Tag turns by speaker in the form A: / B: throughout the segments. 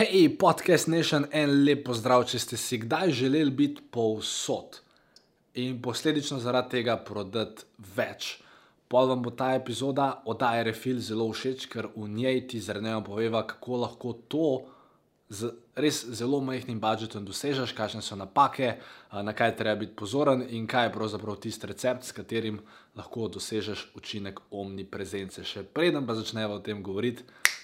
A: Hej, podcast Nation, en lep pozdrav, če ste si kdaj želeli biti povsod in posledično zaradi tega prodati več. Pol vam bo ta epizoda oddaje Refil zelo všeč, ker v njej ti zrnejo poveva, kako lahko to z res zelo majhnim budžetom dosežeš, kakšne so napake, na kaj treba biti pozoren in kaj je pravzaprav tisti recept, s katerim lahko dosežeš učinek omniprezence. Še preden pa začnemo o tem govoriti,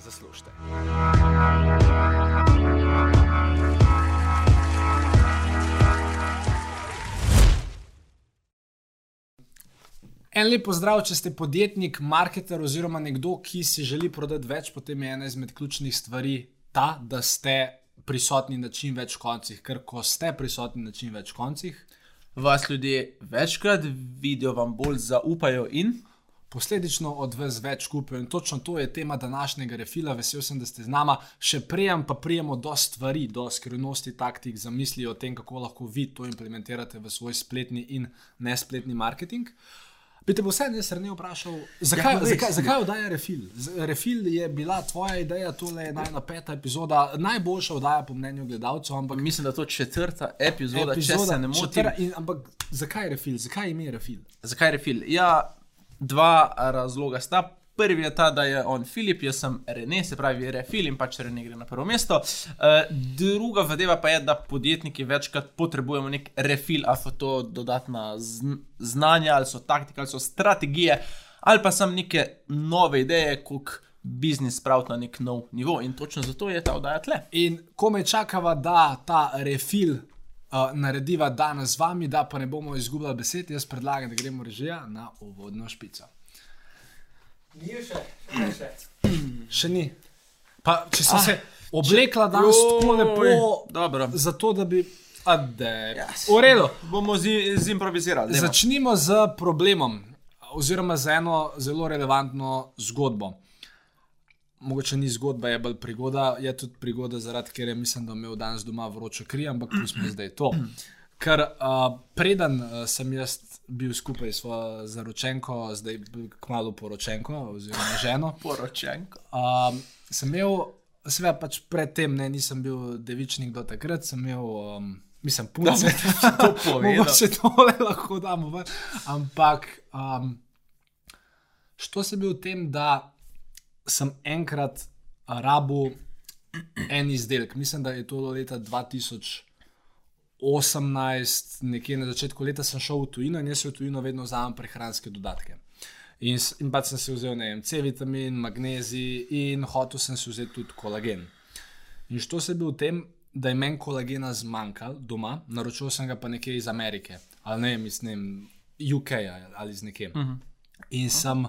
A: zaslužite. En lep pozdrav, če ste podjetnik, marketer oziroma nekdo, ki si želi prodati več, potem je ena izmed ključnih stvari ta, da ste prisotni na čim več koncih. Ker ko ste prisotni na čim več koncih,
B: vas ljudje večkrat vidijo, vam bolj zaupajo in.
A: Posledično od vas več kupijo. In točno to je tema današnjega refila. Vesel sem, da ste z nami. Še prijem, pa prijemo do stvari, do skrivnosti taktik, zamisli o tem, kako lahko vi to implementirate v svoj spletni in nespletni marketing. Bi te vse ne srne vprašal, zakaj, ja, zakaj, zakaj oddaja Refil? Refil je bila tvoja ideja, to je ena peta epizoda, najboljša oddaja po mnenju gledalcev. Ampak
B: mislim, da je to četrta epizoda, epizoda če se ne motim.
A: Ampak zakaj Refil? Zakaj ime Refil?
B: Zakaj Refil? Ja, dva razloga sta prvi je ta, da je on Filip, jaz sem Rene, se pravi Refil in pač Rene gre na prvo mesto. Uh, druga zadeva pa je, da podjetniki večkrat potrebujemo nek refil, ali so to dodatna znanja, ali so taktike, ali so strategije, ali pa sem neke nove ideje, kako biznis spraviti na nek nov nivo. In točno zato je ta oddaja tle.
A: In ko me čakava, da ta refil. Uh, narediva danes z vami, da pa ne bomo izgubljali besed, jaz predlagam, da gremo režija na uvodno špico.
C: Ni še, še, še.
A: še ni. Pa, če sem ah, se oblekla danes tako lepo, zato da bi.
B: Yes. V redu, bomo zimprovizirali.
A: Z Začnimo z problemom, oziroma z eno zelo relevantno zgodbo. Mogoče ni zgodba, je bolj prigoda, je tudi prigoda, zaradi ker je mislim, da imel danes doma vroče kri, ampak pustimo zdaj to. Ker uh, preden uh, sem jaz bil skupaj s svojo zaročenko, zdaj kmalo poročenko, oziroma ženo.
B: poročenko.
A: Uh, sem imel, seveda pač predtem, ne, nisem bil devičnik do takrat, sem imel. Um, Mislim, da
B: se to
A: pomeni. Če tole lahko damo ven. Ampak, um, što se bil v tem, da sem enkrat rabu en izdelek, mislim, da je to leta 2000. 18, nekje na začetku leta sem šel v tujino in jaz v tujino vedno vzamem prehranske dodatke. In, in pa sem si vzel vem, C vitamin, magnezij in hotel sem si vzeti tudi kolagen. In što se je bil v tem, da je meni kolagena zmanjkalo doma, naročil sem ga pa nekje iz Amerike, ali ne, mislim, UK ali iz nekje. Uh mhm. -huh. In sem.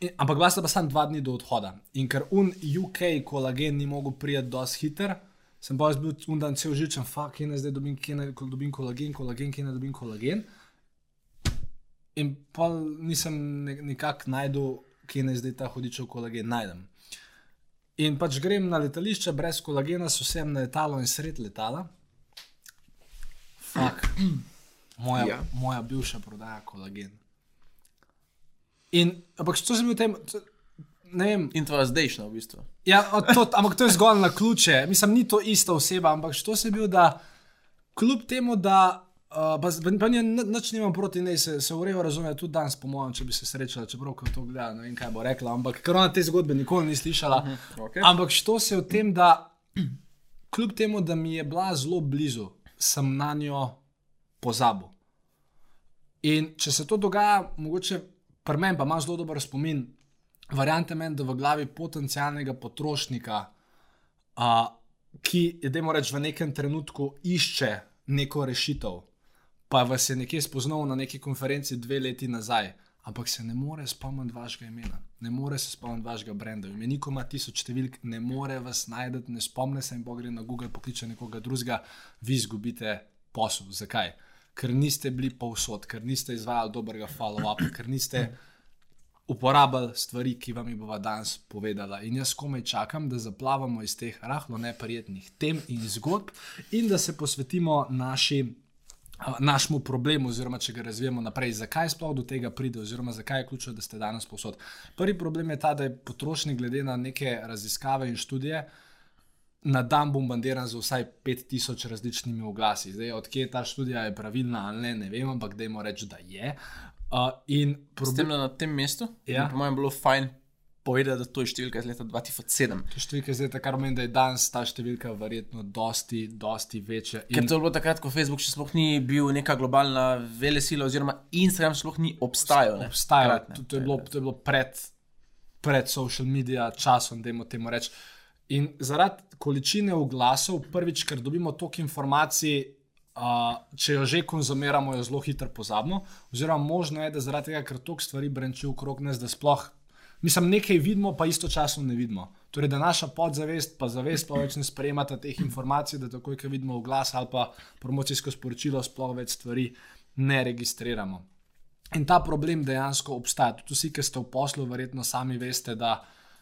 A: In, ampak bila sta pa samo dva dni do odhoda. In ker un UK kolagen ni mogel prijeti dosti hiter, sem pa bil undan cel žičen, fuck, kje zdaj dobim, kje ne dobim kolagen, kolagen, kje ne dobim kolagen. In pa nisem nikako najdel, kje ne zdaj ta hodičev kolagen najdem. In pač grem na letališče brez kolagena, so vsem na letalo in sred letala. Fak, moja, ja. moja bivša prodaja kolagen. In, ampak, če sem bil v tem,
B: In to je zdajšnjo, v bistvu.
A: Ja, to, ampak to je zgolj na ključe. Mislim, ni to ista oseba, ampak to se je bil, da kljub temu, da. Uh, pa, pa ni, nič nimam proti njej, se, se urejo razume tudi danes, po mojem, če bi se srečala, čeprav to gleda, ne vem, kaj bo rekla, ampak ker ona te zgodbe nikoli ni slišala. Uh -huh, okay. Ampak to se v tem, da kljub temu, da mi je bila zelo blizu, sem na njo pozabil. In če se to dogaja, mogoče pri meni pa ima zelo dober spomin, variante meni, da v glavi potencijalnega potrošnika, a, ki da moraš v nekem trenutku išče neko rešitev, pa vas je nekje spoznal na neki konferenci dve leti nazaj, ampak se ne more spomniti vašega imena, ne more se spomniti vašega brenda. Imeniko ima tisoč številk, ne more vas najti, ne spomne se in bo gre na Google, pokliče nekoga drugega, vi izgubite posel. Zakaj? Ker niste bili povsod, ker niste izvajali dobrega follow-upa, ker niste uporabljali stvari, ki vam jih bova danes povedala. In jaz komaj čakam, da zaplavamo iz teh rahlo neprijetnih tem in zgodb in da se posvetimo naši. Našemu problemu, oziroma če ga razvijemo naprej, zakaj sploh do tega pride, oziroma zakaj je ključno, da ste danes posod. Prvi problem je ta, da je potrošnik, glede na neke raziskave in študije, na dan bombardiran z vsaj 5000 različnimi oglasi. Zdaj, odkje ta študija je pravilna ali ne, ne vem, ampak dajmo reči, da je. Uh, in problem,
B: tem na tem mestu,
A: Ja.
B: po mojem, bilo fajn povedati, da to je številka iz leta 2007.
A: To številka zdaj, kar pomeni, da je danes ta številka verjetno dosti, dosti večja.
B: Ker
A: In
B: to je bilo takrat, ko Facebook še sploh ni bil neka globalna velesila, oziroma Instagram sploh ni obstajal. ne.
A: obstaja,
B: Takrat, ne.
A: to, to, je bilo, to je bilo pred, pred social media časom, da temu reči. In zaradi količine oglasov, prvič, ker dobimo toliko informacij, uh, če jo že konzumiramo, jo zelo hitro pozabimo. Oziroma, možno je, da zaradi tega, ker toliko stvari brenči okrog nas, da sploh. Mislim, nekaj vidimo, pa istočasno ne vidimo. Torej, da naša podzavest, pa zavest, pa več ne sprejemata teh informacij, da takoj, ko vidimo oglas ali pa promocijsko sporočilo, sploh več stvari ne registriramo. In ta problem dejansko obstaja. Tudi vsi, ki ste v poslu, verjetno sami veste, da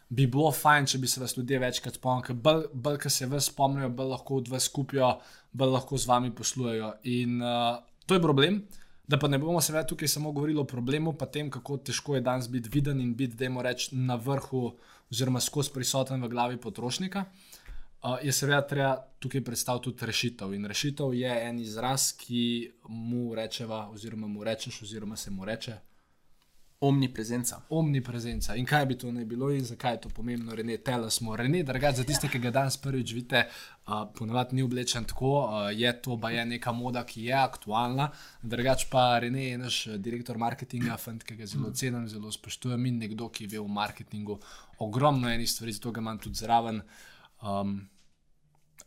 A: bi bilo fajn, če bi se vas ljudje večkrat spomnili, ker bolj, bolj ko se vas spomnijo, bolj lahko od vas skupijo, bolj lahko z vami poslujejo. In uh, to je problem. Da pa ne bomo seveda tukaj samo govorili o problemu, pa tem, kako težko je danes biti viden in biti, dajmo reči, na vrhu, oziroma skozi prisoten v glavi potrošnika. Uh, je seveda treba tukaj predstaviti tudi rešitev. In rešitev je en izraz, ki mu rečeva, oziroma mu rečeš, oziroma se mu reče
B: Omniprezenca.
A: omniprezenca. In kaj bi to naj bilo in zakaj je to pomembno, Rene, tele smo. Rene, drugače za tiste, ki ga danes prvič vidite, uh, ponovadi ni oblečen tako, uh, je to pa je neka moda, ki je aktualna. Drugače pa Rene je naš direktor marketinga, fant, ki ga zelo cenim, zelo spoštujem in nekdo, ki ve v marketingu ogromno enih stvari, zato ga imam tudi zraven. Um,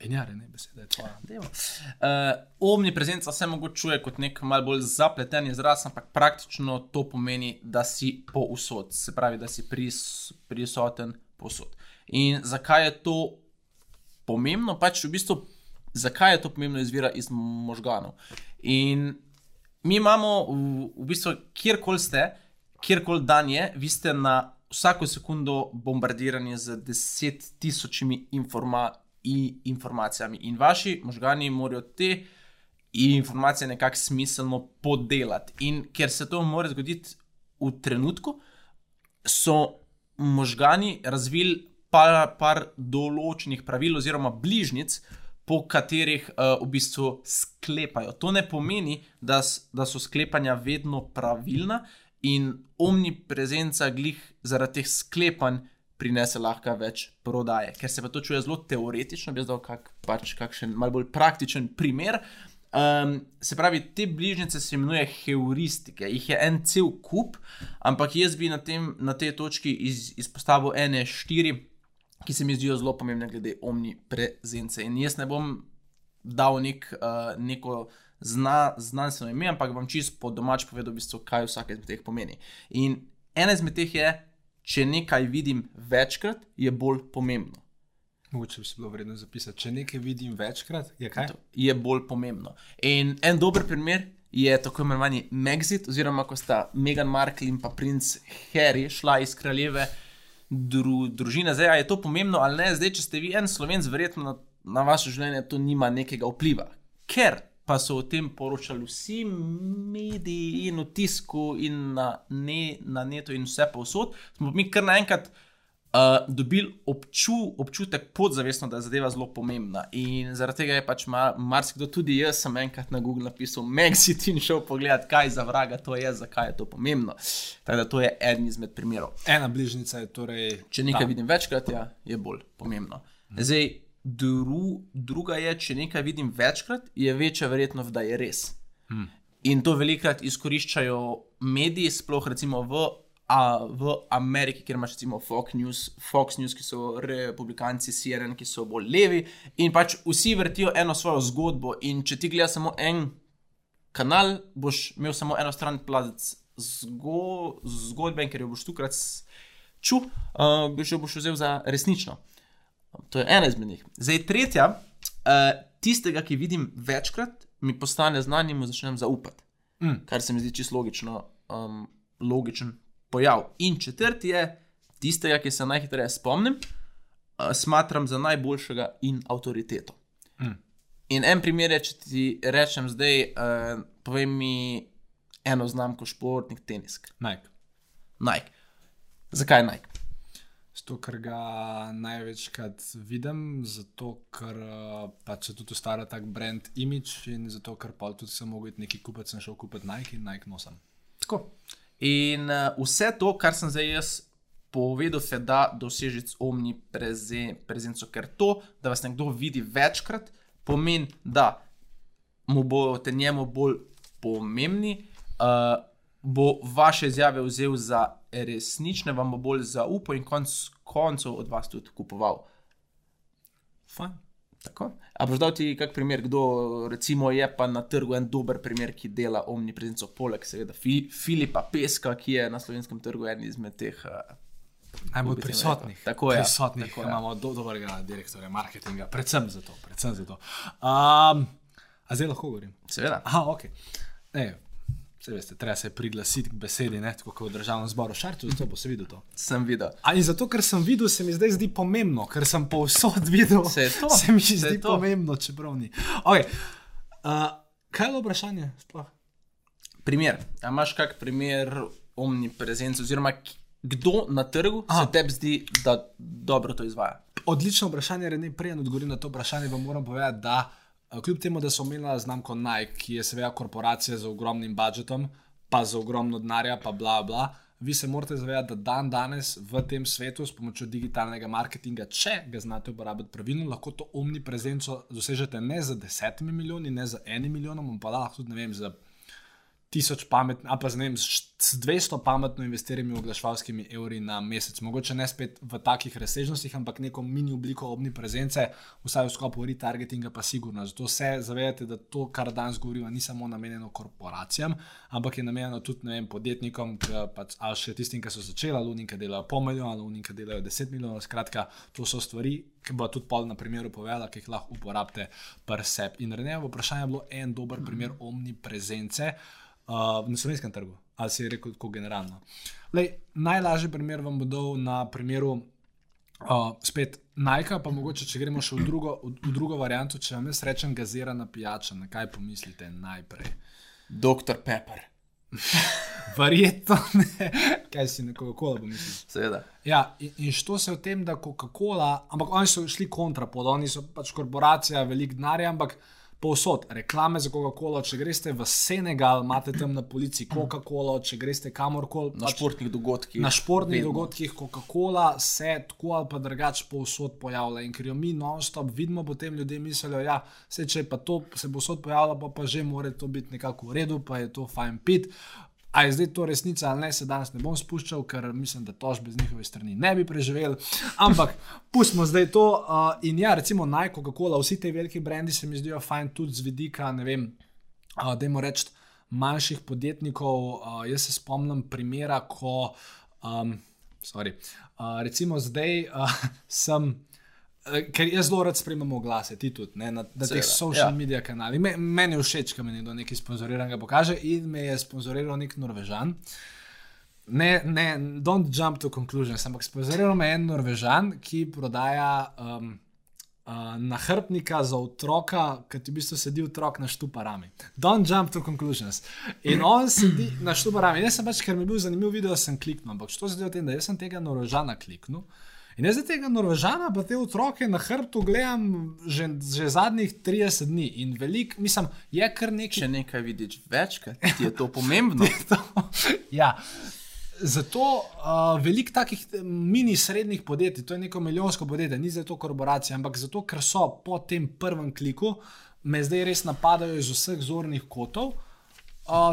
A: in ja, Rene, beseda je tvoja.
B: Uh, omniprezenca se mogoče kot nek mal bolj zapleten izraz, ampak praktično to pomeni, da si povsod, se pravi, da si pris, prisoten povsod. In zakaj je to pomembno? Pač v bistvu, zakaj je to pomembno, izvira iz možganov. In mi imamo v, v bistvu, kjerkoli ste, kjerkoli dan je, vi ste na vsako sekundo bombardirani z deset tisočimi informacijami i- informacijami. In vaši možgani morajo te informacije nekako smiselno podelati. In ker se to mora zgoditi v trenutku, so možgani razvili par, par določenih pravil oziroma bližnjic, po katerih uh, v bistvu sklepajo. To ne pomeni, da, da so sklepanja vedno pravilna in omniprezenca glih zaradi teh sklepanj prinese lahko več prodaje. Ker se pa to čuje zelo teoretično, bi jaz dal kak, pač kakšen malo bolj praktičen primer. Um, se pravi, te bližnjice se imenuje heuristike, jih je en cel kup, ampak jaz bi na, tem, na tej točki iz, izpostavil ene štiri, ki se mi zdijo zelo pomembne glede omniprezence. In jaz ne bom dal nek, uh, neko zna, znanstveno ime, ampak vam čisto po domač povedal, v bistvu, kaj vsak izmed teh pomeni. In ena izmed teh je, če nekaj vidim večkrat, je bolj pomembno.
A: Mogoče bi se bilo vredno zapisati. Če nekaj vidim večkrat, je kaj?
B: je bolj pomembno. In en dober primer je tako imenovani Megxit, oziroma ko sta Meghan Markle in pa princ Harry šla iz kraljeve dru, družine. Zdaj, je to pomembno ali ne, zdaj, če ste vi en slovenc, verjetno na, na vaše življenje to nima nekega vpliva. Ker pa so o tem poročali vsi mediji in v tisku in na, ne, na netu in vse povsod, smo mi kar naenkrat uh, dobili obču, občutek podzavestno, da je zadeva zelo pomembna. In zaradi tega je pač ma, marsikdo, tudi jaz, sem enkrat na Google napisal Megxit in šel pogledat, kaj za vraga to je, zakaj je to pomembno. Tako da to je eden izmed primerov.
A: Ena bližnjica je torej.
B: Če nekaj
A: ta.
B: vidim večkrat, ja, je bolj pomembno. Zdaj, dru, druga je, če nekaj vidim večkrat, je večja verjetnost, da je res.
A: Hmm.
B: In to velikokrat izkoriščajo mediji, sploh recimo v, a, v Ameriki, kjer imaš recimo Fox News, Fox News, ki so republikanci, CNN, ki so bolj levi. In pač vsi vrtijo eno svojo zgodbo. In če ti gledaš samo en kanal, boš imel samo eno stran plac zgo, zgodbe, ker jo boš tukaj čutil, uh, boš jo boš vzel za resnično. To je ena izmed njih. Zdaj, tretja, uh, tistega, ki vidim večkrat, mi postane znan in mu začnem zaupati.
A: Mm.
B: Kar se mi zdi čisto logično, um, logičen pojav. In četrti je tistega, ki se najhitreje spomnim, uh, smatram za najboljšega in avtoriteto.
A: Mm.
B: In en primer je, če ti rečem zdaj, uh, povej mi eno znamko, športnik, tenisk.
A: Nike.
B: Nike. Zakaj Nike?
A: Zato, ker ga največkrat vidim, zato, ker uh, pač se tudi ustvarja tak brand image in zato, ker pa tudi sem mogel nekaj kupiti, sem šel kupiti Nike in Nike nosim.
B: Tako. In uh, vse to, kar sem zdaj jaz povedal, se da doseči z omni prezen, prezenco, ker to, da vas nekdo vidi večkrat, pomeni, da mu boste njemu bolj pomembni, uh, bo vaše izjave vzel za resnične, vam bo bolj zaupal in konc koncev od vas tudi kupoval.
A: Fajn.
B: Tako. A boš dal ti kak primer, kdo recimo je pa na trgu en dober primer, ki dela omniprezenco, poleg seveda Fi Filipa Peska, ki je na slovenskem trgu eden izmed teh. Uh,
A: Najbolj prisotnih.
B: Tako je,
A: Prisotnih,
B: tako je.
A: imamo do, dobrega direktorja marketinga, predvsem zato. Predvsem zato. Um, a zdaj lahko govorim.
B: Seveda.
A: Aha, ok. Ne, Vse veste, treba se priglasiti k besedi, ne? tako kot v državnem zboru šarču, zato bo se videl to.
B: Sem videl.
A: A in zato, ker sem videl, se mi zdaj zdi pomembno, ker sem povsod videl.
B: Se to,
A: se mi
B: se
A: zdi
B: to.
A: pomembno, čeprav ni. Okay. Uh, kaj je vprašanje? Sploh?
B: Primer. A imaš kak primer omniprezence, oziroma kdo na trgu
A: Aha.
B: se tebi zdi, da dobro to izvaja?
A: Odlično vprašanje, Rene, prej odgovorim na to vprašanje, vam moram povedati, da eh, kljub temu, da so omenila znamko Nike, ki je seveda korporacija z ogromnim budžetom, pa z ogromno denarja, pa bla bla. Vi se morate zavedati, da dan danes v tem svetu s pomočjo digitalnega marketinga, če ga znate uporabiti pravilno, lahko to omniprezenco dosežete ne z desetimi milijoni, ne z enim milijonom, pa lahko tudi ne vem, z tisoč pametnimi, a pa z, vem, s s 200 pametno investiranimi oglaševalskimi evri na mesec. Mogoče ne spet v takih razsežnostih, ampak neko mini obliko omniprezence, vsaj v sklopu retargetinga, pa sigurno. Zato se zavedate, da to, kar danes govorimo, ni samo namenjeno korporacijam, ampak je namenjeno tudi vem, podjetnikom, pač, ali še tistim, ki so začeli, ali unim, ki delajo pol milijona, ali unim, ki delajo 10 milijonov. Skratka, to so stvari, ki bo tudi pol na primeru povedala, ki jih lahko uporabite per sebi. In Renevo vprašanje je bilo en dober primer omniprezence uh, na slovenskem trgu, ali si je rekel tako generalno. Lej, najlažji primer vam bo dal na primeru uh, spet Nike, pa mogoče, če gremo še v drugo, v, v drugo varianto, če vam jaz rečem gazirana pijača, na kaj pomislite najprej?
B: Doktor Pepper.
A: Verjetno ne, kaj si na Coca-Cola pomislil.
B: Seveda.
A: Ja, in, in što se v tem, da Coca-Cola, ampak oni so šli kontrapod, oni so pač korporacija, velik denar, ampak povsod reklame za Coca-Colo. Če greste v Senegal, imate tam na policiji Coca-Cola, če greste kamorkoli.
B: Na
A: pač
B: športnih dogodkih.
A: Na športnih
B: vedno.
A: dogodkih Coca-Cola se tako ali pa drugače povsod pojavlja. In ker jo mi non-stop vidimo, potem ljudje mislijo, da se če pa to se bo povsod pojavljalo, pa, pa že mora to biti nekako v redu, pa je to fajn pit. A je zdaj to resnica ali ne, se danes ne bom spuščal, ker mislim, da tožbe z njihove strani ne bi preživeli. Ampak pustimo zdaj to. Uh, in ja, recimo Nike, Coca-Cola, vsi ti veliki brendi se mi zdijo fajn tudi z vidika, ne vem, uh, da jim reči manjših podjetnikov. Uh, jaz se spomnim primera, ko, um, sorry, uh, recimo zdaj uh, sem. Eh, Ker jaz zelo rad spremljam oglase, ti tudi ne, na, na teh social
B: ja.
A: medija kanalih. Me, meni je všeč, ko mi nekdo nekaj sponzoriranega pokaže in me je sponzoriral nek Norvežan. Ne, ne, don't jump to conclusions, ampak sponzoriral me je en Norvežan, ki prodaja um, uh, nahrbtnika za otroka, ki ti v bistvu sedi otrok na štuparami. Don't jump to conclusions. In on sedi na štuparami. Jaz sem pač, ker mi je bil zanimiv video, sem kliknil. Ampak što se zdi v tem, da jaz sem tega Norvežana kliknil. In jaz tega Norvežana, pa te otroke na hrbtu gledam že, že zadnjih 30 dni in velik, mislim, je kar nekaj
B: Če nekaj vidiš večkrat, ti je to pomembno.
A: ja. Zato uh, veliko takih mini srednjih podjetij, to je neko milijonsko podjetje, ni za to korporacija, ampak zato, ker so po tem prvem kliku, me zdaj res napadajo iz vseh zornih kotov. Uh,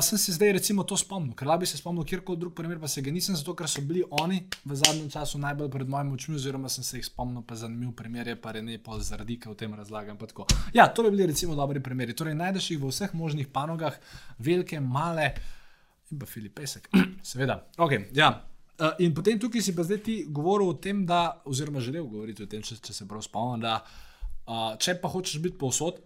A: sem se zdaj recimo to spomnil, ker bi se spomnil kjerkoli drug primer, pa se ga nisem, zato ker so bili oni v zadnjem času najbolj pred mojimi očmi, oziroma sem se jih spomnil, pa zanimiv primer je pa ne pol zaradi, ker v tem razlagam. Ja, to bi bili recimo dobri primeri. Torej, najdeš jih v vseh možnih panogah, velike, male. In pa Filip Pesek, seveda. Okay, ja. uh, in potem tukaj si pa zdaj ti govoril o tem, da, oziroma želel govoriti o tem, če, če se prav spomnim, da uh, če pa hočeš biti povsod,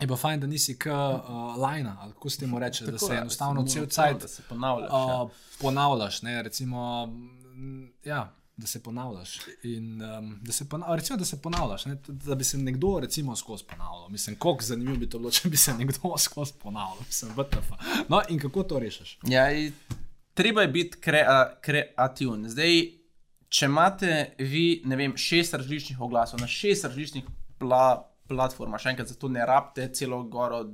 A: je pa fajn, da nisi k uh, lajna, ali kako se temu reče, da
B: Tako
A: se
B: je,
A: enostavno
B: samo
A: cel
B: to,
A: cajt
B: Da se ponavljaš. ja.
A: uh, ponavljaš. Ne, recimo, mm, ja. Da se ponavljaš. In, um, da, se ponavljaš recimo, da se ponavljaš, ne, da bi se nekdo recimo skozi ponavljal. Mislim, koliko zanimivo bi to bilo, če bi se nekdo skozi ponavljal. Mislim, WTF. No, in kako to rešiš?
B: Ja, treba je biti krea, kreativen. Zdaj, če imate vi, ne vem, šest različnih oglasov na šest različnih pla, platformah, še enkrat, zato ne rabite celo goro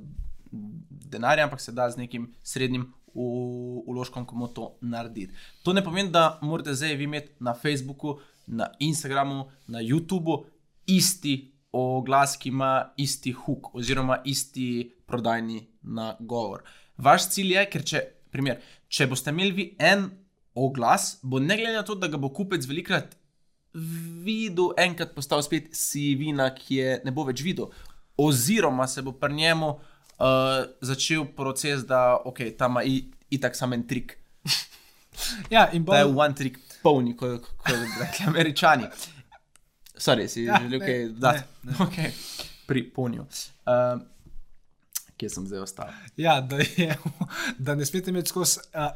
B: denarja, ampak se da z nekim srednjim uložkom, komu to narediti. To ne pomeni, da morate zdaj vi imeti na Facebooku, na Instagramu, na YouTubu isti oglas, ki ima isti hook oziroma isti prodajni nagovor. Vaš cilj je, ker če, primer, če boste imeli vi en oglas, bo ne glede na to, da ga bo kupec velikrat videl, enkrat postal spet sivina, ki je ne bo več videl. Oziroma se bo pri njemu uh, začel proces, da okay, ta ima itak samo en trik.
A: Ja, in
B: Da je one trick pony, kot ko bi rekli američani. Sorry, si
A: Ja,
B: želel
A: ne,
B: kaj
A: ne,
B: dodati?
A: ne.
B: Okay. Pri ponju. Uh, kje sem zdaj ostal?
A: ja, da, je, da ne smete imeti skozi uh,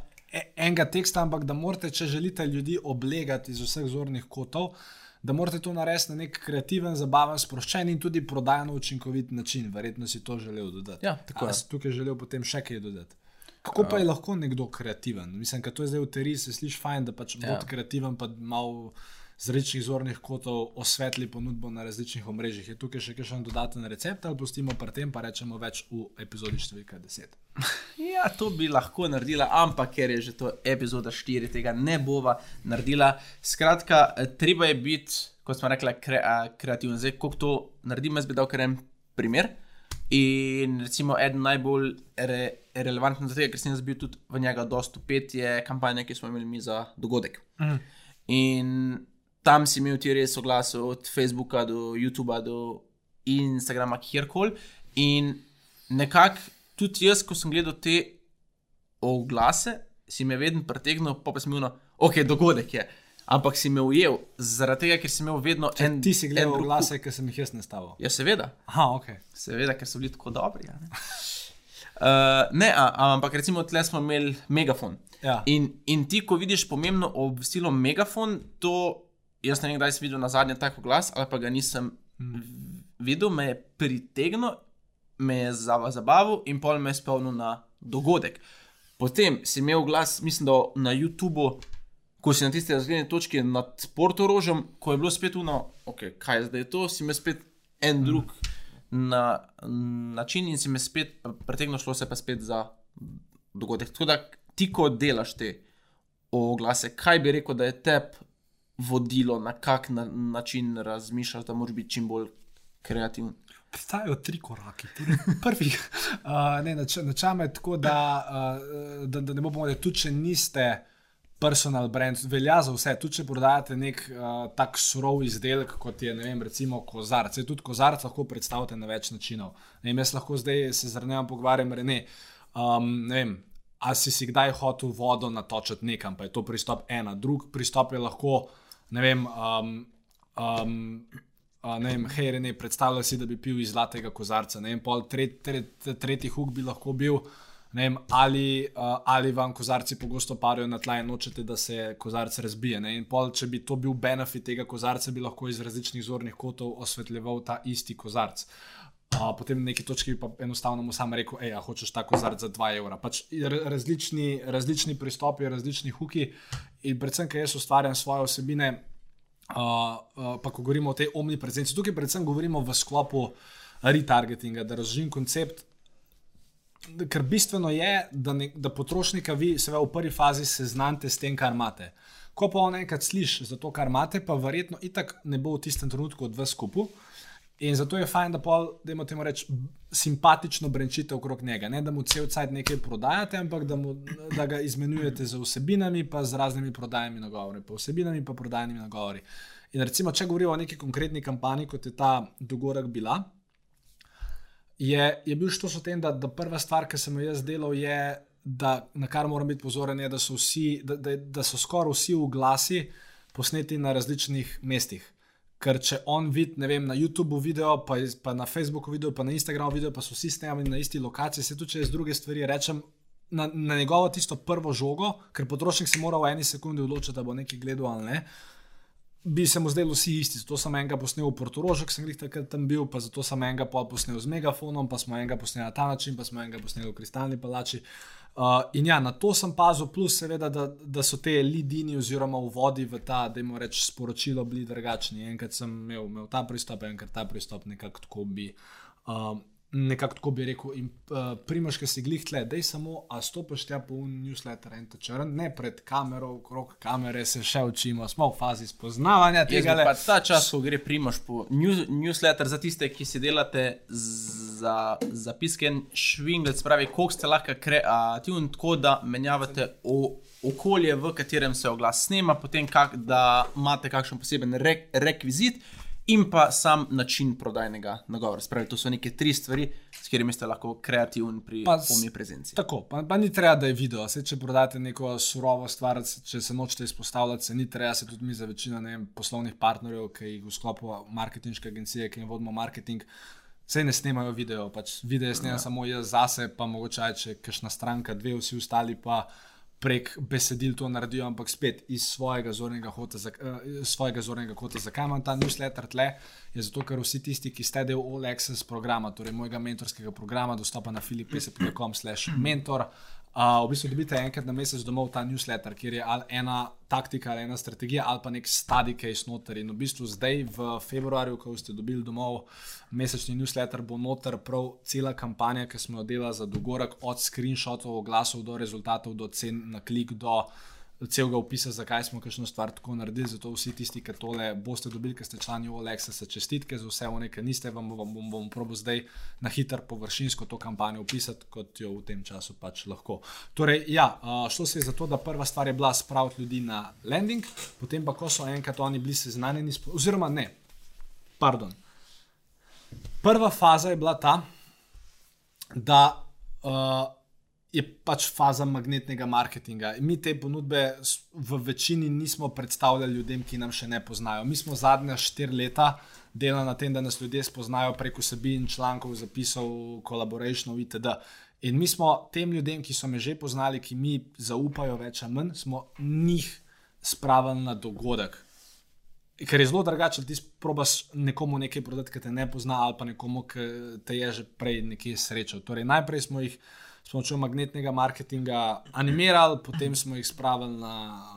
A: enega teksta, ampak da morate, če želite ljudi oblegati iz vseh zornih kotov, da morate to narediti na nek kreativen, zabaven, sproščen in tudi prodajno učinkovit način. Verjetno si to želel dodati.
B: Ja, tako je.
A: tukaj želel potem še kaj dodati. Kako pa je lahko nekdo kreativen? Mislim, da to je zdaj v teoriji, se sliši fajn, da pač
B: Ja.
A: ja. kreativen, pa malo z različnih zornih kotov osvetli ponudbo na različnih omrežjih. Je tukaj še kakšen dodaten recept ali pustimo pri tem, pa rečemo več v epizodi številka 10.
B: Ja, to bi lahko naredila, ampak ker je že to epizoda 4, tega ne bova naredila. Skratka, eh, treba je biti, kot smo rekli, kre, kreativen. Zdaj, kako to naredim, jaz bi dal kar en primer. In recimo eden najbolj re, relevantnih za tega, ker sem jaz bil tudi v njega dosto pet, je kampanja, ki smo imeli mi za dogodek.
A: Mhm.
B: In tam si imel ti res oglase od Facebooka do YouTuba do Instagrama, kjerkoli. In nekako tudi jaz, ko sem gledal te oglase, si me vedno pretegnil, pa, pa si imel, ok, dogodek je. Ampak si me ujel, zaradi tega, ker si imel vedno en.
A: Ti si gledal
B: drug
A: glase, ki sem jih jaz nastavil.
B: Ja, seveda,
A: Aha, ok.
B: seveda, ker so bili tako dobri. a Ne? Uh, ne, a, ampak recimo tle smo imeli megafon.
A: Ja.
B: In, in ti, ko vidiš pomembno obvestilo megafon, to jaz ne vem, kdaj si videl na zadnje tako glas, ali pa ga nisem
A: Mm.
B: videl, me je pritegnil, me je za- zabavil in pol me je spomnil na dogodek. Potem si imel glas, mislim, da na YouTubu, ko si na tisti razgledni točki nad Portorožem, ko je bilo spet uno, okay, kaj je zdaj to, si me spet en drug na, način in si me spet pretegnil, šlo se pa spet za dogodek. Tako da ti, ko delaš te oglase, kaj bi rekel, da je tebi vodilo, na kak na, način razmišljaš, da moraš biti čim bolj kreativen.
A: Obstajajo tri korake. Prvi, uh, ne, nač, načame tako, da, uh, da, da ne bo pomoč, tudi če niste personal brand, velja za vse. Tudi če prodajate nek uh, tak surov izdelek, kot je vem, recimo kozarc. Saj Tudi kozarc lahko predstavite na več načinov. Ne vem, jaz lahko zdaj se z Renem pogovarjam, Rene. Um, ne vem, a si si kdaj hotel vodo natočiti nekam, pa je to pristop ena. Drug pristop je lahko, ne vem. Um, um, Uh, ne vem, hej, ne, predstavljaj si, da bi pil iz zlatega kozarca. Ne vem, pol tret, tret, tretji huk bi lahko bil, ne vem, ali, uh, ali vam kozarci pogosto padajo na tla in nočete, da se kozarc razbije. Ne? In pol, če bi to bil benefit tega kozarca, bi lahko iz različnih zornih kotov osvetljeval ta isti kozarc. Uh, potem na neki točki pa enostavno mu sam rekel, hej, hočeš ta kozarc za 2 evra. Pač ra- različni, različni pristopi, različni huki in predvsem, ker jaz ustvarjam svoje osebine. Uh, uh, pa ko govorimo o tej omniprezenci, tukaj predvsem govorimo v sklopu retargetinga, da razložim koncept. Ker bistveno je, da, ne, da potrošnika vi seveda v prvi fazi seznanite s tem, kar imate. Ko pa on enkrat sliši za to, kar imate, pa verjetno itak ne bo v tistem trenutku od vas skupaj. In zato je fajn, da pol, da imate temu reči, simpatično brenčite okrog njega. Ne da mu cel cajt nekaj prodajate, ampak da, mu, da ga izmenjujete z vsebinami, pa z raznimi prodajnimi nagovori, pa vsebinami, pa prodajnimi nagovori. In recimo, če govorimo o neki konkretni kampanji, kot je ta dogodek bila, je, je bil šlo o tem, da, da prva stvar, ki sem jo jaz delal, je da, na kar moram biti pozoren, je, da so, vsi, da, da, da so skoraj vsi oglasi posneti na različnih mestih. Ker če on vidi, ne vem, na YouTubu video, pa, pa na Facebooku video, pa na Instagramu video, pa so vsi snemani na isti lokaciji, se tudi če jaz druge stvari rečem. Na, na njegovo tisto prvo žogo, ker potrošnik se mora v eni sekundi odločiti, da bo nekaj gledal ali ne, bi se mu zdeli vsi isti. Zato sem enega posnel v ker sem jih takrat tam bil, pa zato sem enega posnel z megafonom, pa smo enega posneli na ta način, pa smo enega posneli v Kristalni palači. Uh, in ja, na to sem pazil, plus seveda, da, da so te lidini oziroma uvodi v ta, da jim reč sporočilo bili drugačni. Enkrat sem imel, imel ta pristop, enkrat ta pristop, nekako tako bi. Uh, Nekako tako bi rekel, in uh, primoš, ki si glih tle, da je samo, a stopiš tja po newsletter in to črn, ne pred kamero, okrog kamere se še učimo, smo v fazi spoznavanja tega.
B: bi pa ta čas, ko gre primoš po news, newsletter za tiste, ki si delate za zapiske in švinglet, pravi, koliko ste lahko kreativni, tako da menjavate o, okolje, v katerem se oglas snema, potem kak, da imate kakšen poseben re, rekvizit. In pa sam način prodajnega nagovora. Spravi, to so neke tri stvari, s katerimi ste lahko kreativni pri pomni prezenci.
A: Tako, pa, pa ni treba, da je video. Se, če prodate neko surovo stvar, če se nočete izpostavljati, se ni treba, se tudi mi za večino vem, poslovnih partnerjev, ki jih v sklopu marketinške agencije, ki jim vodimo marketing. Vse ne snemajo video, pač video snema ja. samo jaz zase, pa mogoče aj, če kakšna stranka, dve, vsi ostali pa prek besedil to naredijo, ampak spet iz svojega zornega kota. Za, uh, svojega zornega kota. Zakaj imam ta newsletter tle? Je zato, ker vsi tisti, ki ste del All Access programa, torej mojega mentorskega programa, dostopa na filipese.com/mentor. Uh, v bistvu dobite enkrat na mesec domov ta newsletter, kjer je ali ena taktika, ali ena strategija, ali pa nek study case noter. In v bistvu zdaj v februarju, ko ste dobili domov mesečni newsletter, bo noter prav cela kampanja, ki smo jo delali za dogorek, od screenshotov, oglasov do rezultatov, do cen na klik, do celega opisa, zakaj smo kakšno stvar tako naredili. Zato vsi tisti, ki tole boste dobili, ki ste člani Olexa, se čestitke za vse one, ki niste, vam bom, bom, bom probo zdaj na hiter površinsko to kampanjo opisati, kot jo v tem času pač lahko. Torej, ja, šlo se je za to, da prva stvar je bila spraviti ljudi na landing, potem pa, ko so enkrat oni bili seznanjeni, oziroma ne, pardon. Prva faza je bila ta, da uh, je pač faza magnetnega marketinga. In Mi te ponudbe v večini nismo predstavljali ljudem, ki nam še ne poznajo. Mi smo zadnja štiri leta delali na tem, da nas ljudje spoznajo preko vsebin, člankov, zapisov, kolaborationov itd. In mi smo tem ljudem, ki so me že poznali, ki mi zaupajo več ali manj, smo njih spravili na dogodek. Ker je zelo drugače, če ti probaš nekomu nekaj prodati, ki te ne pozna, ali pa nekomu, ki te je že prej nekje srečal. Torej, najprej smo jih s pomočjo magnetnega marketinga animirali, potem smo jih spravili na,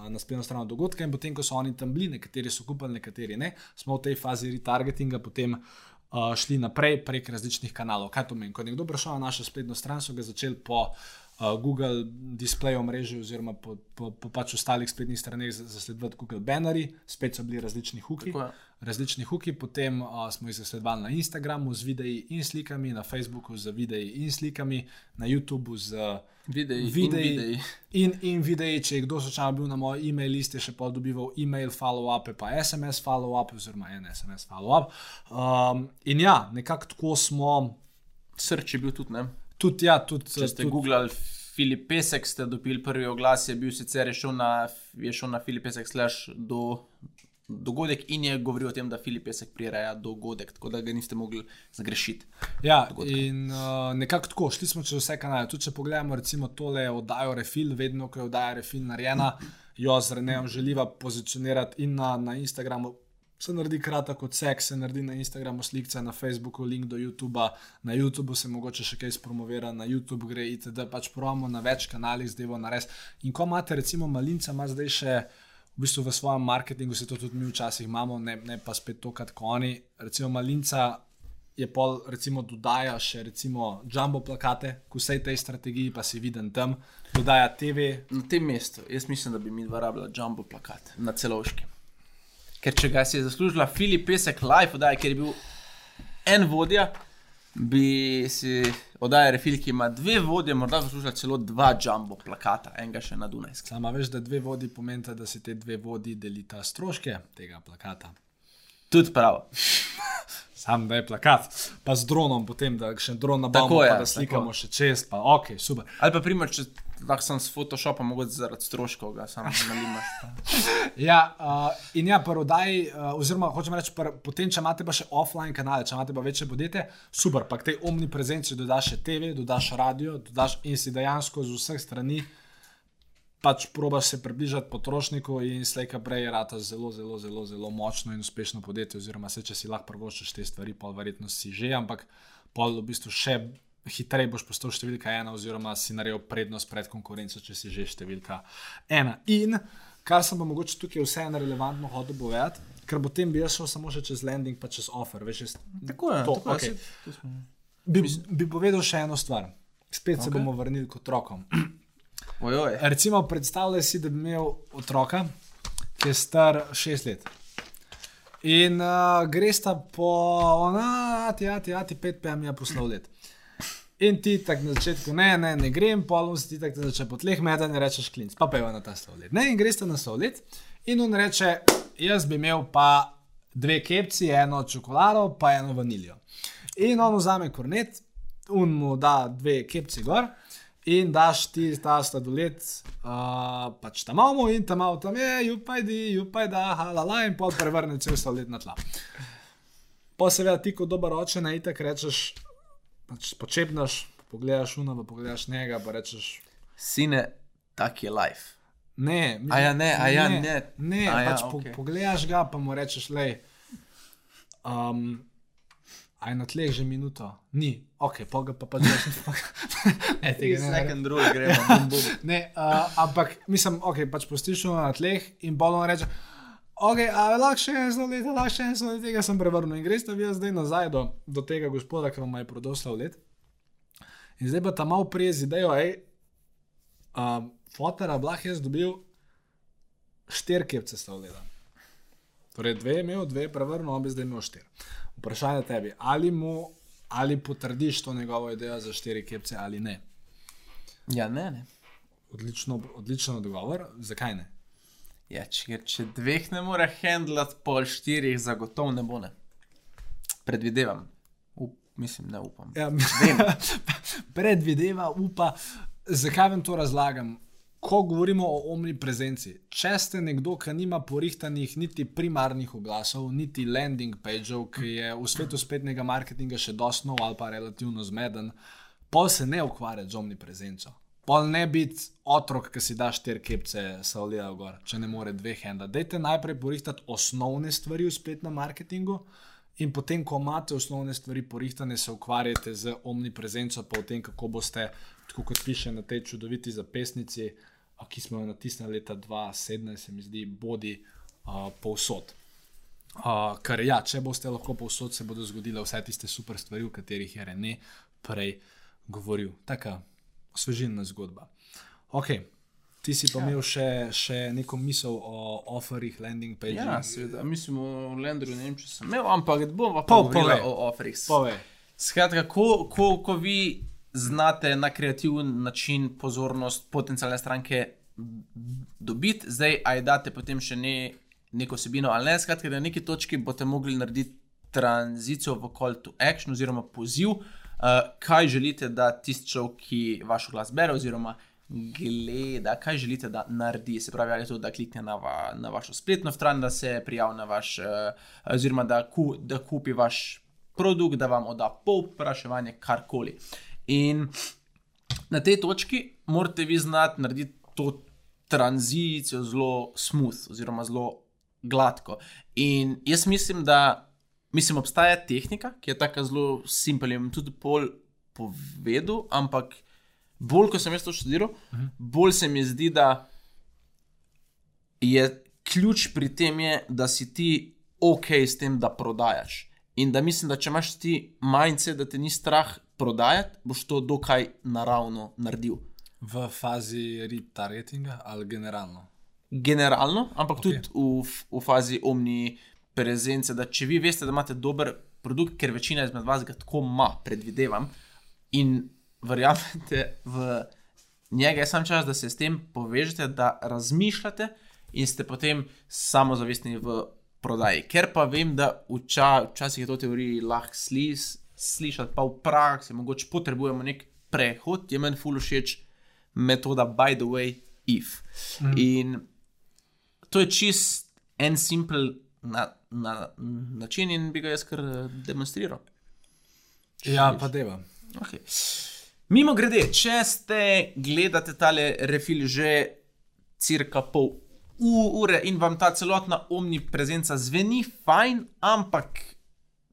A: na spletno stran dogodka, in potem, ko so oni tam bili, nekateri so kupili, nekateri ne, smo v tej fazi retargetinga potem uh, šli naprej prek različnih kanalov. Kaj to pomeni? Ko je nekdo prišel na našo spletno stran, so ga začeli po uh, Google display omrežju oziroma po, po, po pač ostalih spletnih straneh za- zasledovati Google bannerji, spet so bili različni huki.
B: Tako je.
A: Različni huki, potem uh, smo jih zasledovali na Instagramu z videi in slikami, na Facebooku z videi in slikami, na YouTubu z
B: Videi,
A: videi
B: in videi.
A: in, in videi. Če je kdo slučajno bil na moji e-mail listi, še pa dobival e-mail follow-up, pa SMS follow-up, oziroma en SMS follow-up. Um, in ja, nekako tako smo,
B: Srč je bil tudi, ne?
A: tudi ja, tudi.
B: Če ste
A: tudi,
B: googlali Filip Pesek, ste dobili prvi oglas, je bil sicer je šel na, je šel na Filip Pesek slash do dogodek in je govoril o tem, da Filip Pesek prireja dogodek, tako da ga niste mogli zagrešiti.
A: Ja, in uh, nekako tako, šli smo čez vse kanale. Tudi če pogledamo, recimo tole oddajo Refil, vedno, ko je oddaja Refil narejena, jo z Renejem želiva pozicionirati in na, na Instagramu. Se naredi kratek odsek, se naredi na Instagramu slikce, na Facebooku link do YouTube, na YouTubu se mogoče še kaj spromovira, na YouTube gre itd. pač pravimo na več kanalih, zdaj bo nares. In ko imate recimo malinca, ima zdaj še v bistvu v svojem marketingu, se to tudi mi včasih imamo, ne, ne pa spet to, kot oni. Recimo malinca je pol, recimo, dodaja še recimo jumbo plakate, k vsej tej strategiji, pa si viden tam, dodaja TV.
B: Na tem mestu, jaz mislim, da bi mi dva rabila jumbo plakat na celovški. Ker če ga si je zaslužila Filip Pesek live, ker je bil en vodja, bi si oddaj refil, ki ima dve vodje, morda zaslužila celo dva jumbo plakata, enega še na Dunajsk.
A: Sama veš, da dve vodi pomeni, da si te dve vodi delita stroške tega plakata.
B: Tudi prav.
A: Sam da je plakat, pa z dronom, potem da še dron
B: Tako
A: nabavimo,
B: je,
A: pa da slikamo
B: tako.
A: še čez, pa ok, super.
B: Ali pa, primer, če lahko sem s Photoshopom, mogoče zaradi stroškov, ga sam nalimaš. Pa.
A: Ja, uh, in ja, prodaj, uh, oziroma hočem reči, pr, potem, če imate pa še offline kanale, če imate pa večje podjetje, super, pa k tej omni prezenci dodaš še TV, dodaš radio, dodaš in si dejansko z vseh strani pač probaš se približati potrošniku in slejka prej je rata zelo, zelo, zelo, zelo močno in uspešno podjetje, oziroma se, če si lahko prvoščiš te stvari, pa verjetno si že, ampak pol v bistvu še hitreje boš postal številka ena, oziroma si naredil prednost pred konkurenco, če si že številka ena. In kar sem pa mogoče tukaj vseeno relevantno hodil povedati, ker potem bi jaz šel samo še čez landing, pa čez offer. Veš, jaz,
B: Tako je,
A: To,
B: tako je, to smo-
A: bi, bi povedal še eno stvar. Spet se
B: Okej.
A: bomo vrnili k otrokom.
B: Ojoj.
A: Recimo, predstavljaj si, da bi imel otroka, ki je star 6 let. In uh, greš ta po, ona, ti, ti, ti, 5 PM je poslal let. In ti tako na začetku, ne, ne, ne grem, polno si ti tako začne po tleh meta in rečeš klinc, pa peva na ta slavlet. Ne, in greš ta na slavlet in on reče, jaz bi imel pa dve kepci, eno čokolado, pa eno vaniljo. In on vzame kornet, un mu da dve kepci gor. In daš ti ta sladoled, uh, pač tam imamo in tam imamo, tam je, jupajdi, jupajda, halala in pol prevrne cel sladoled na tla. Pa seveda ti kot dober oče na itek rečeš, pač počepnaš, pogledaš uno, pa pogledaš njega, pa rečeš,
B: Sine, tak je life.
A: ne,
B: A ja, ne, a ja, ne.
A: ne,
B: A ja,
A: pač po,
B: okej.
A: pogledaš ga, pa mu rečeš, lej, um, aj na tleh že minuto, ni, ok, pa ga pa pač rečeš, ne, tega ne, ne,
B: rule gremo.
A: Ne, uh, ampak mislim, ok, pač pustiš na tleh in bolno reče. Ok, a lahko še en sladoled, lahko še en sladoled, tega sem prevrnil. In greš ta vi zdaj nazaj do, do tega gospoda, ki vam je prodal sladoled. In zdaj pa tam malo prije z idejo, hej, um, fotera, blah, jaz dobil štiri kepce sladoleda. Torej, dve je imel, dve je prevrnil, on bi zdaj imel štiri. Vprašanje tebi, ali mu, ali potrdiš to njegovo idejo za štiri kepce ali ne.
B: Ja, ne, ne.
A: Odlično, odličen odgovor, zakaj ne?
B: Ja, če, če dveh ne more handlat, pol štirih zagotovo ne bo ne. Predvidevam. Up, mislim, ne upam.
A: Ja, predvideva, upa. Zakaj vam to razlagam? Ko govorimo o omniprezenci, če ste nekdo, ki nima porihtanih niti primarnih oglasov, niti landing pageov, ki je v svetu spletnega marketinga še dosti nov ali pa relativno zmeden, pol se ne ukvarja z omniprezenco. Pol ne biti otrok, ki si da štiri kepce savlija gor, če ne more dveh henda. Dajte najprej porihtati osnovne stvari v spletnem marketingu. In potem, ko imate osnovne stvari porihtane, se ukvarjate z omniprezenco, pa o tem, kako boste, tako kot piše na tej čudoviti zapisnici, a, ki smo jo natisnili leta 2017, se mi zdi, bodi uh, povsod. Uh, ker ja, če boste lahko povsod, se bodo zgodile vse tiste super stvari, o katerih je Rene prej govoril. Taka osvežilna zgodba. Ok, ti si pa ja. imel še, še neko misel o offerih, landing pages.
B: Ja, seveda, mislim, o Lenderju ne vem, če sem imel, ampak bomo pa
A: Po-
B: govorili
A: povej.
B: o offerih.
A: Povej.
B: Skratka, ko, ko, ko vi znate na kreativen način pozornost potencijalne stranke dobiti, zdaj aj date potem še ne, neko sebino ali ne. Skratka, na neki točki boste mogli narediti tranzicijo v call to action oziroma poziv, uh, kaj želite, da tisti človek, ki vaš glas bere oziroma gleda, kaj želite, da naredi. Se pravi, ali je to, da klikne na, va, na vašo spletno stran, da se prijavi na vaš, uh, oziroma da, ku, da kupi vaš produkt, da vam oda povpraševanje, karkoli. In na tej točki morate vi znati narediti to tranzicijo zelo smooth, oziroma zelo gladko. In jaz mislim, da mislim, obstaja tehnika, ki je tako zelo simpel in tudi pol povedal, ampak bolj ko sem jaz to študiral, uh -huh. bolj se mi zdi, da je ključ pri tem, je, da si ti ok s tem, da prodajaš. In da mislim, da če imaš ti mindset, da te ni strah prodajati, boš to dokaj naravno naredil.
A: V fazi retargetinga ali generalno?
B: Generalno, ampak okay. tudi v, v fazi omni prezence, da če vi veste, da imate dober produkt, ker večina izmed vas ga tako ima, predvidevam, in verjamete v njega, je sam čas, da se s tem povežete, da razmišljate in ste potem samozavestni v prodaji. Ker pa vem, da vča, včasih je to teoriji lahko slis, slišati, pa v praksi mogoče potrebujemo nek prehod, je meni ful všeč metoda by the way if. Mm. In to je čist en simpel na, na, način in bi ga jaz kar demonstriral.
A: Ja, pa deva.
B: Okay. Mimo grede, če ste gledate tale refil že cirka pol ure in vam ta celotna omniprezenca zveni fajn, ampak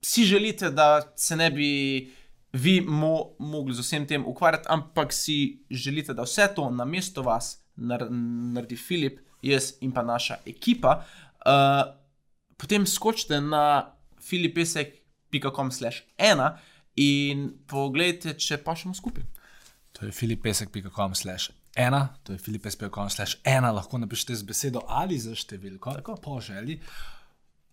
B: si želite, da se ne bi vi mo mogli z vsem tem ukvarjati, ampak si želite, da vse to na mesto vas nar naredi Filip, jaz in pa naša ekipa, uh, potem skočite na filipesek.com/ena in pogledajte, če pa še skupaj.
A: To je filipesek.com/ena, to je filipesek.com/ena, lahko napišete z besedo ali za številko, tako po želji.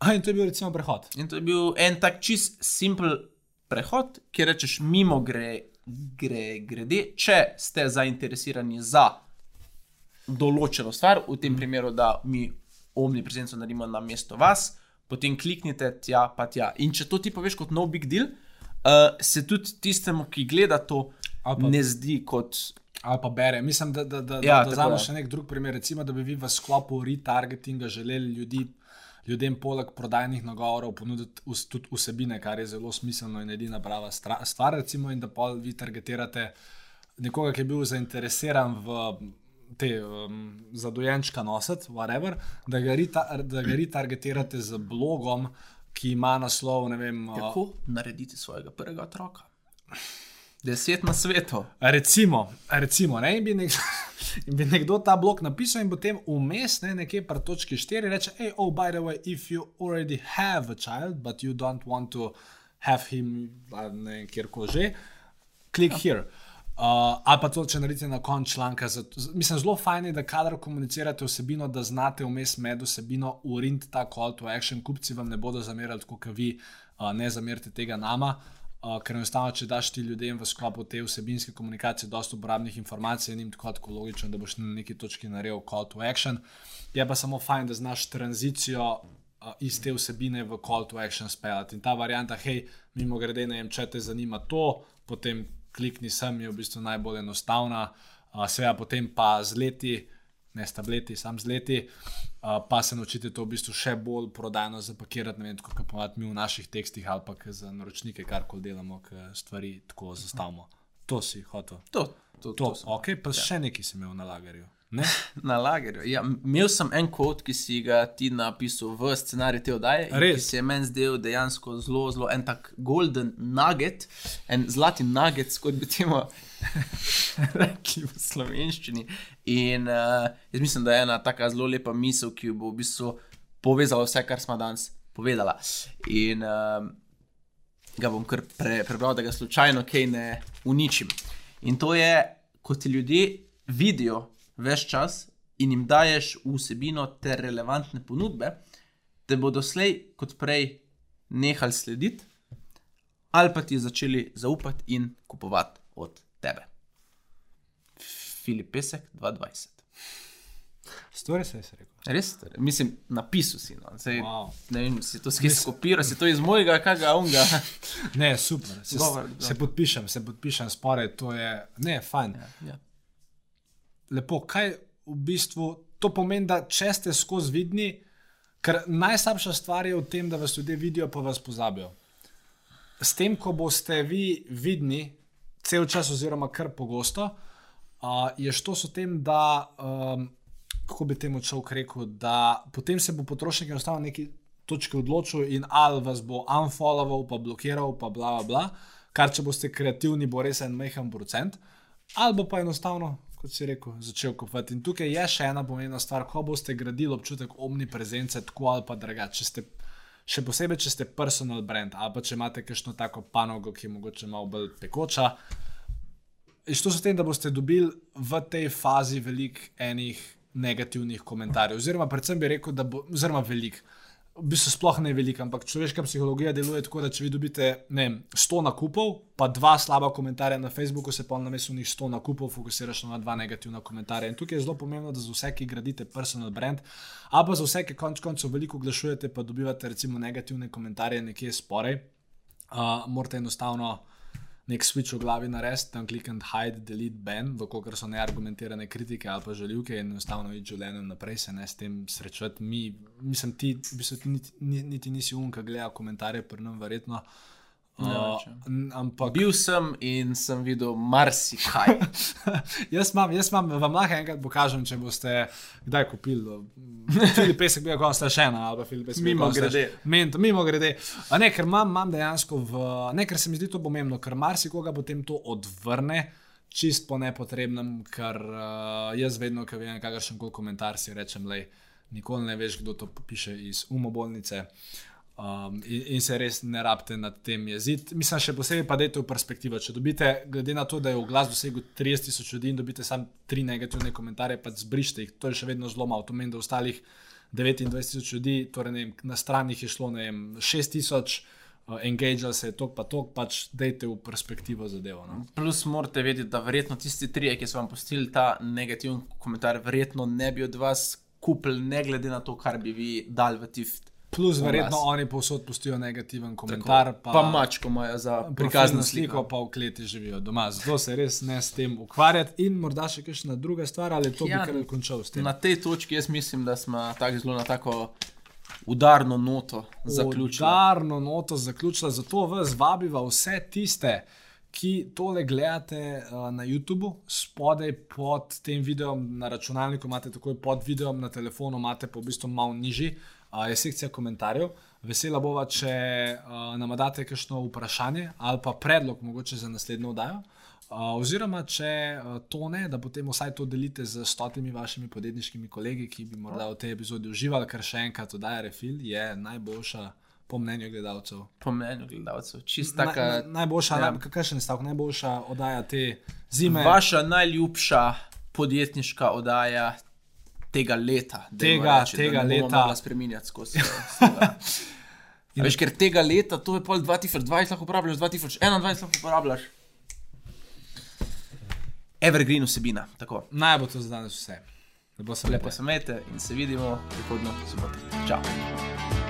A: A, in to je bil recimo prehod.
B: In to je bil en tak čist simpel prehod, ki rečeš mimo gre, gre, grede, če ste zainteresirani za določeno stvar, v tem primeru, da mi omni prezenco naredimo na mesto vas, potem kliknite tja, pa tja. In če to ti poveš kot no big deal, uh, se tudi tistemu, ki gleda to,
A: pa-
B: ne zdi kot.
A: Ali pa bere. Mislim, da, da, da,
B: Ja,
A: da vzamemo še nek drug primer. Recimo, da bi vi v sklopu retargetinga želeli ljudi, ljudem poleg prodajnih nagovorov ponuditi us, tudi vsebine, kar je zelo smiselno in edina prava stvar. Recimo, in da pa vi targetirate nekoga, ki je bil zainteresiran v te um, zadojenčka nositi, whatever, da ga, reta, da ga retargetirate z blogom, ki ima naslov, vem, uh,
B: Kako narediti svojega prvega otroka? Deset na svetu.
A: Recimo, recimo ne, in, bi nek, in bi nekdo ta blok napisal, in potem vmes, ne, nekje pri točki 4, reče: Hey, oh, by the way, if you already have a child, but you don't want to have him, ne vem, kjerkoli že, click here. Uh, ali pa to, če naredite na koncu članka. Zato, mislim, zelo fajn je, da kadar komunicirate vsebino, da znate vmes med vsebino uriniti ta call to action. Kupci vam ne bodo zamerali, kot vi, uh, ne zamerite tega nama. Uh, ker enostavno, če daš ti ljudem v sklopu te vsebinske komunikacije dosta uporabnih informacij, ni jim tako, tako logično, da boš na neki točki naredil call to action. Je pa samo fajn, da znaš tranzicijo uh, iz te vsebine v call to action speljati. In ta varianta, hej, mimo grede, ne vem, če te zanima to, potem klikni sem, je v bistvu najbolj enostavna. Uh, Seveda, potem pa z leti, ne s tableti, sam z leti, uh, pa se naučite to v bistvu še bolj prodajno zapakirati, ne vem, kot pa mi v naših tekstih ali pa za naročnike, karkoli delamo, ki stvari tako zastavimo. To si hotel.
B: To, to,
A: To,
B: to sem.
A: ok, pa ja. še nekaj si imel na lagerju. Ne?
B: Na lagerju. Ja, imel sem en kod, ki si ga ti napisal v scenariju te oddaje.
A: Res?
B: Se je meni zdel dejansko zelo, zelo en tak golden nugget, en zlati nugget, kot bi temu rekli v slovenščini. In uh, jaz mislim, da je ena taka zelo lepa misel, ki bo v bistvu povezala vse, kar smo danes povedala. In uh, ga bom kar pre, prebral, da ga slučajno kaj ne uničim. In to je, ko ti ljudje vidijo več čas in jim daješ vsebino ter relevantne ponudbe, te bodo slej kot prej nehali slediti, ali pa ti začeli zaupati in kupovati od tebe. Filip Pesek 2020.
A: Stori se je rekel.
B: Res, torej, mislim, napisal si. No. Sej,
A: Wow.
B: Ne vem, si to skis skopiral, si to iz mojega, kaj ga unga.
A: Ne, super. Se,
B: Dobar,
A: se podpišem, se podpišem spore, to je, ne, fajn.
B: ja.
A: Lepo, kaj v bistvu to pomeni, da če ste skozi vidni, ker najslabša stvar je v tem, da vas ljudje vidijo, pa vas pozabijo. S tem, ko boste vi vidni, cel čas, oziroma kar pogosto, uh, je šlo s tem, da, um, kako bi temu človek rekel, da potem se bo potrošnik enostavno neki točki odločil in ali vas bo unfollował, pa blokiral, pa bla, bla, bla, kar če boste kreativni, bo res en majhen procent, ali bo pa enostavno, kot si rekel, začel kupovati. In tukaj je še ena pomembna stvar, ko boste gradili občutek omniprezence, tako ali pa drugače. Še posebej, če ste personal brand ali pa če imate kakšno tako panogo, ki je mogoče malo bolj pekoča. In Šlo se tem, da boste dobili v tej fazi veliko enih negativnih komentarjev. Oziroma, predvsem bi rekel, da bo, oziroma veliko. V bistvu sploh ne velika, ampak človeška psihologija deluje tako, da če vi dobite ne vem, 100 nakupov, pa dva slaba komentarja na Facebooku, se pa na mestu njih 100 nakupov fokusiraš na dva negativna komentarja. In tukaj je zelo pomembno, da za vse, ki gradite personal brand, ali pa za vse, ki konec koncev veliko oglašujete, pa dobivate recimo negativne komentarje nekje sporej, uh, morate enostavno nek switch v glavi narediti, tam klik and hide, delete, ban, dokler so neargumentirane kritike ali pa žaljivke in enostavno iti življenjem naprej, se ne s tem srečati. Mi, mislim, ti, v bistvu, ti niti, niti, nisi unka, gleda komentarje, pri nam verjetno. Uh, ampak
B: Bil sem in sem videl marsikaj.
A: jaz, imam, jaz imam, vam lahko enkrat pokažem, če boste kdaj kupili. Filip Pesek bil kot še ena, ali pa Filip Pesek.
B: Mimo grede.
A: Mento, mimo grede. A ne, ker imam, imam dejansko v. Ne, ker se mi zdi to pomembno, ker marsikoga potem to odvrne. Čist po nepotrebnem, ker uh, jaz vedno, ko vidim kakršen koli komentar, si rečem, da nikoli ne veš, kdo to piše iz umobolnice. Um, in, in se res ne rabite nad tem jeziti. Mislim, še posebej pa dajte v perspektivo. Če dobite, glede na to, da je v glas dosegel 30 tisoč ljudi in dobite samo tri negativne komentarje, pa zbrište jih, to je še vedno zelo malo. To meni, da ostalih 29 tisoč ljudi, torej vem, na stranih je šlo vem, 6 tisoč. Uh, Engagel se je tok, pa tok, pač dajte v perspektivo zadevo. No?
B: Plus, morate vedeti, da verjetno tisti trije, ki so vam postili ta negativen komentar, verjetno ne bi od vas kupili, ne glede na to, kar bi vi dali v tift.
A: Plus, verjetno oni povsod pustijo negativen komentar.
B: Tako, pa, pa mačko imajo za prikazno sliko,
A: sliko, pa v kleti živijo doma. Zato se res ne s tem ukvarjati. In morda še kakšna druga stvar, ali to ja, bi kar končal s tem.
B: Na tej točki jaz mislim, da smo tako zelo na tako. Udarno noto zaključila.
A: Udarno noto zaključila, zato vas vabiva vse tiste, ki tole gledate uh, na YouTubu, spodaj pod tem videom na računalniku, imate takoj pod videom na telefonu, imate pa v bistvu malo nižji je sekcija komentarjev. Vesela bova, če nam date kakšno vprašanje ali pa predlog mogoče za naslednjo oddajo. Oziroma, če to ne, da potem vsaj to delite z stotimi vašimi podjetniškimi kolegi, ki bi morda v tej epizodi uživali, ker še enkrat oddaja Refil je najboljša, po mnenju gledalcev.
B: Po mnenju gledalcev, čista taka.
A: Na, na, najboljša, ja. kakšen stavek, najboljša oddaja te zime.
B: Vaša najljubša podjetniška oddaja tega leta.
A: Tega, reči, tega leta.
B: Ne spremenjati skozi. Veš, ker tega leta, to je pol 2020, lahko uporabljaš, 2021 lahko uporabljaš. Evergreen vsebina.
A: Naj bo to za danes vse.
B: Lepo se imejte in se vidimo prihodno soboto. Čau.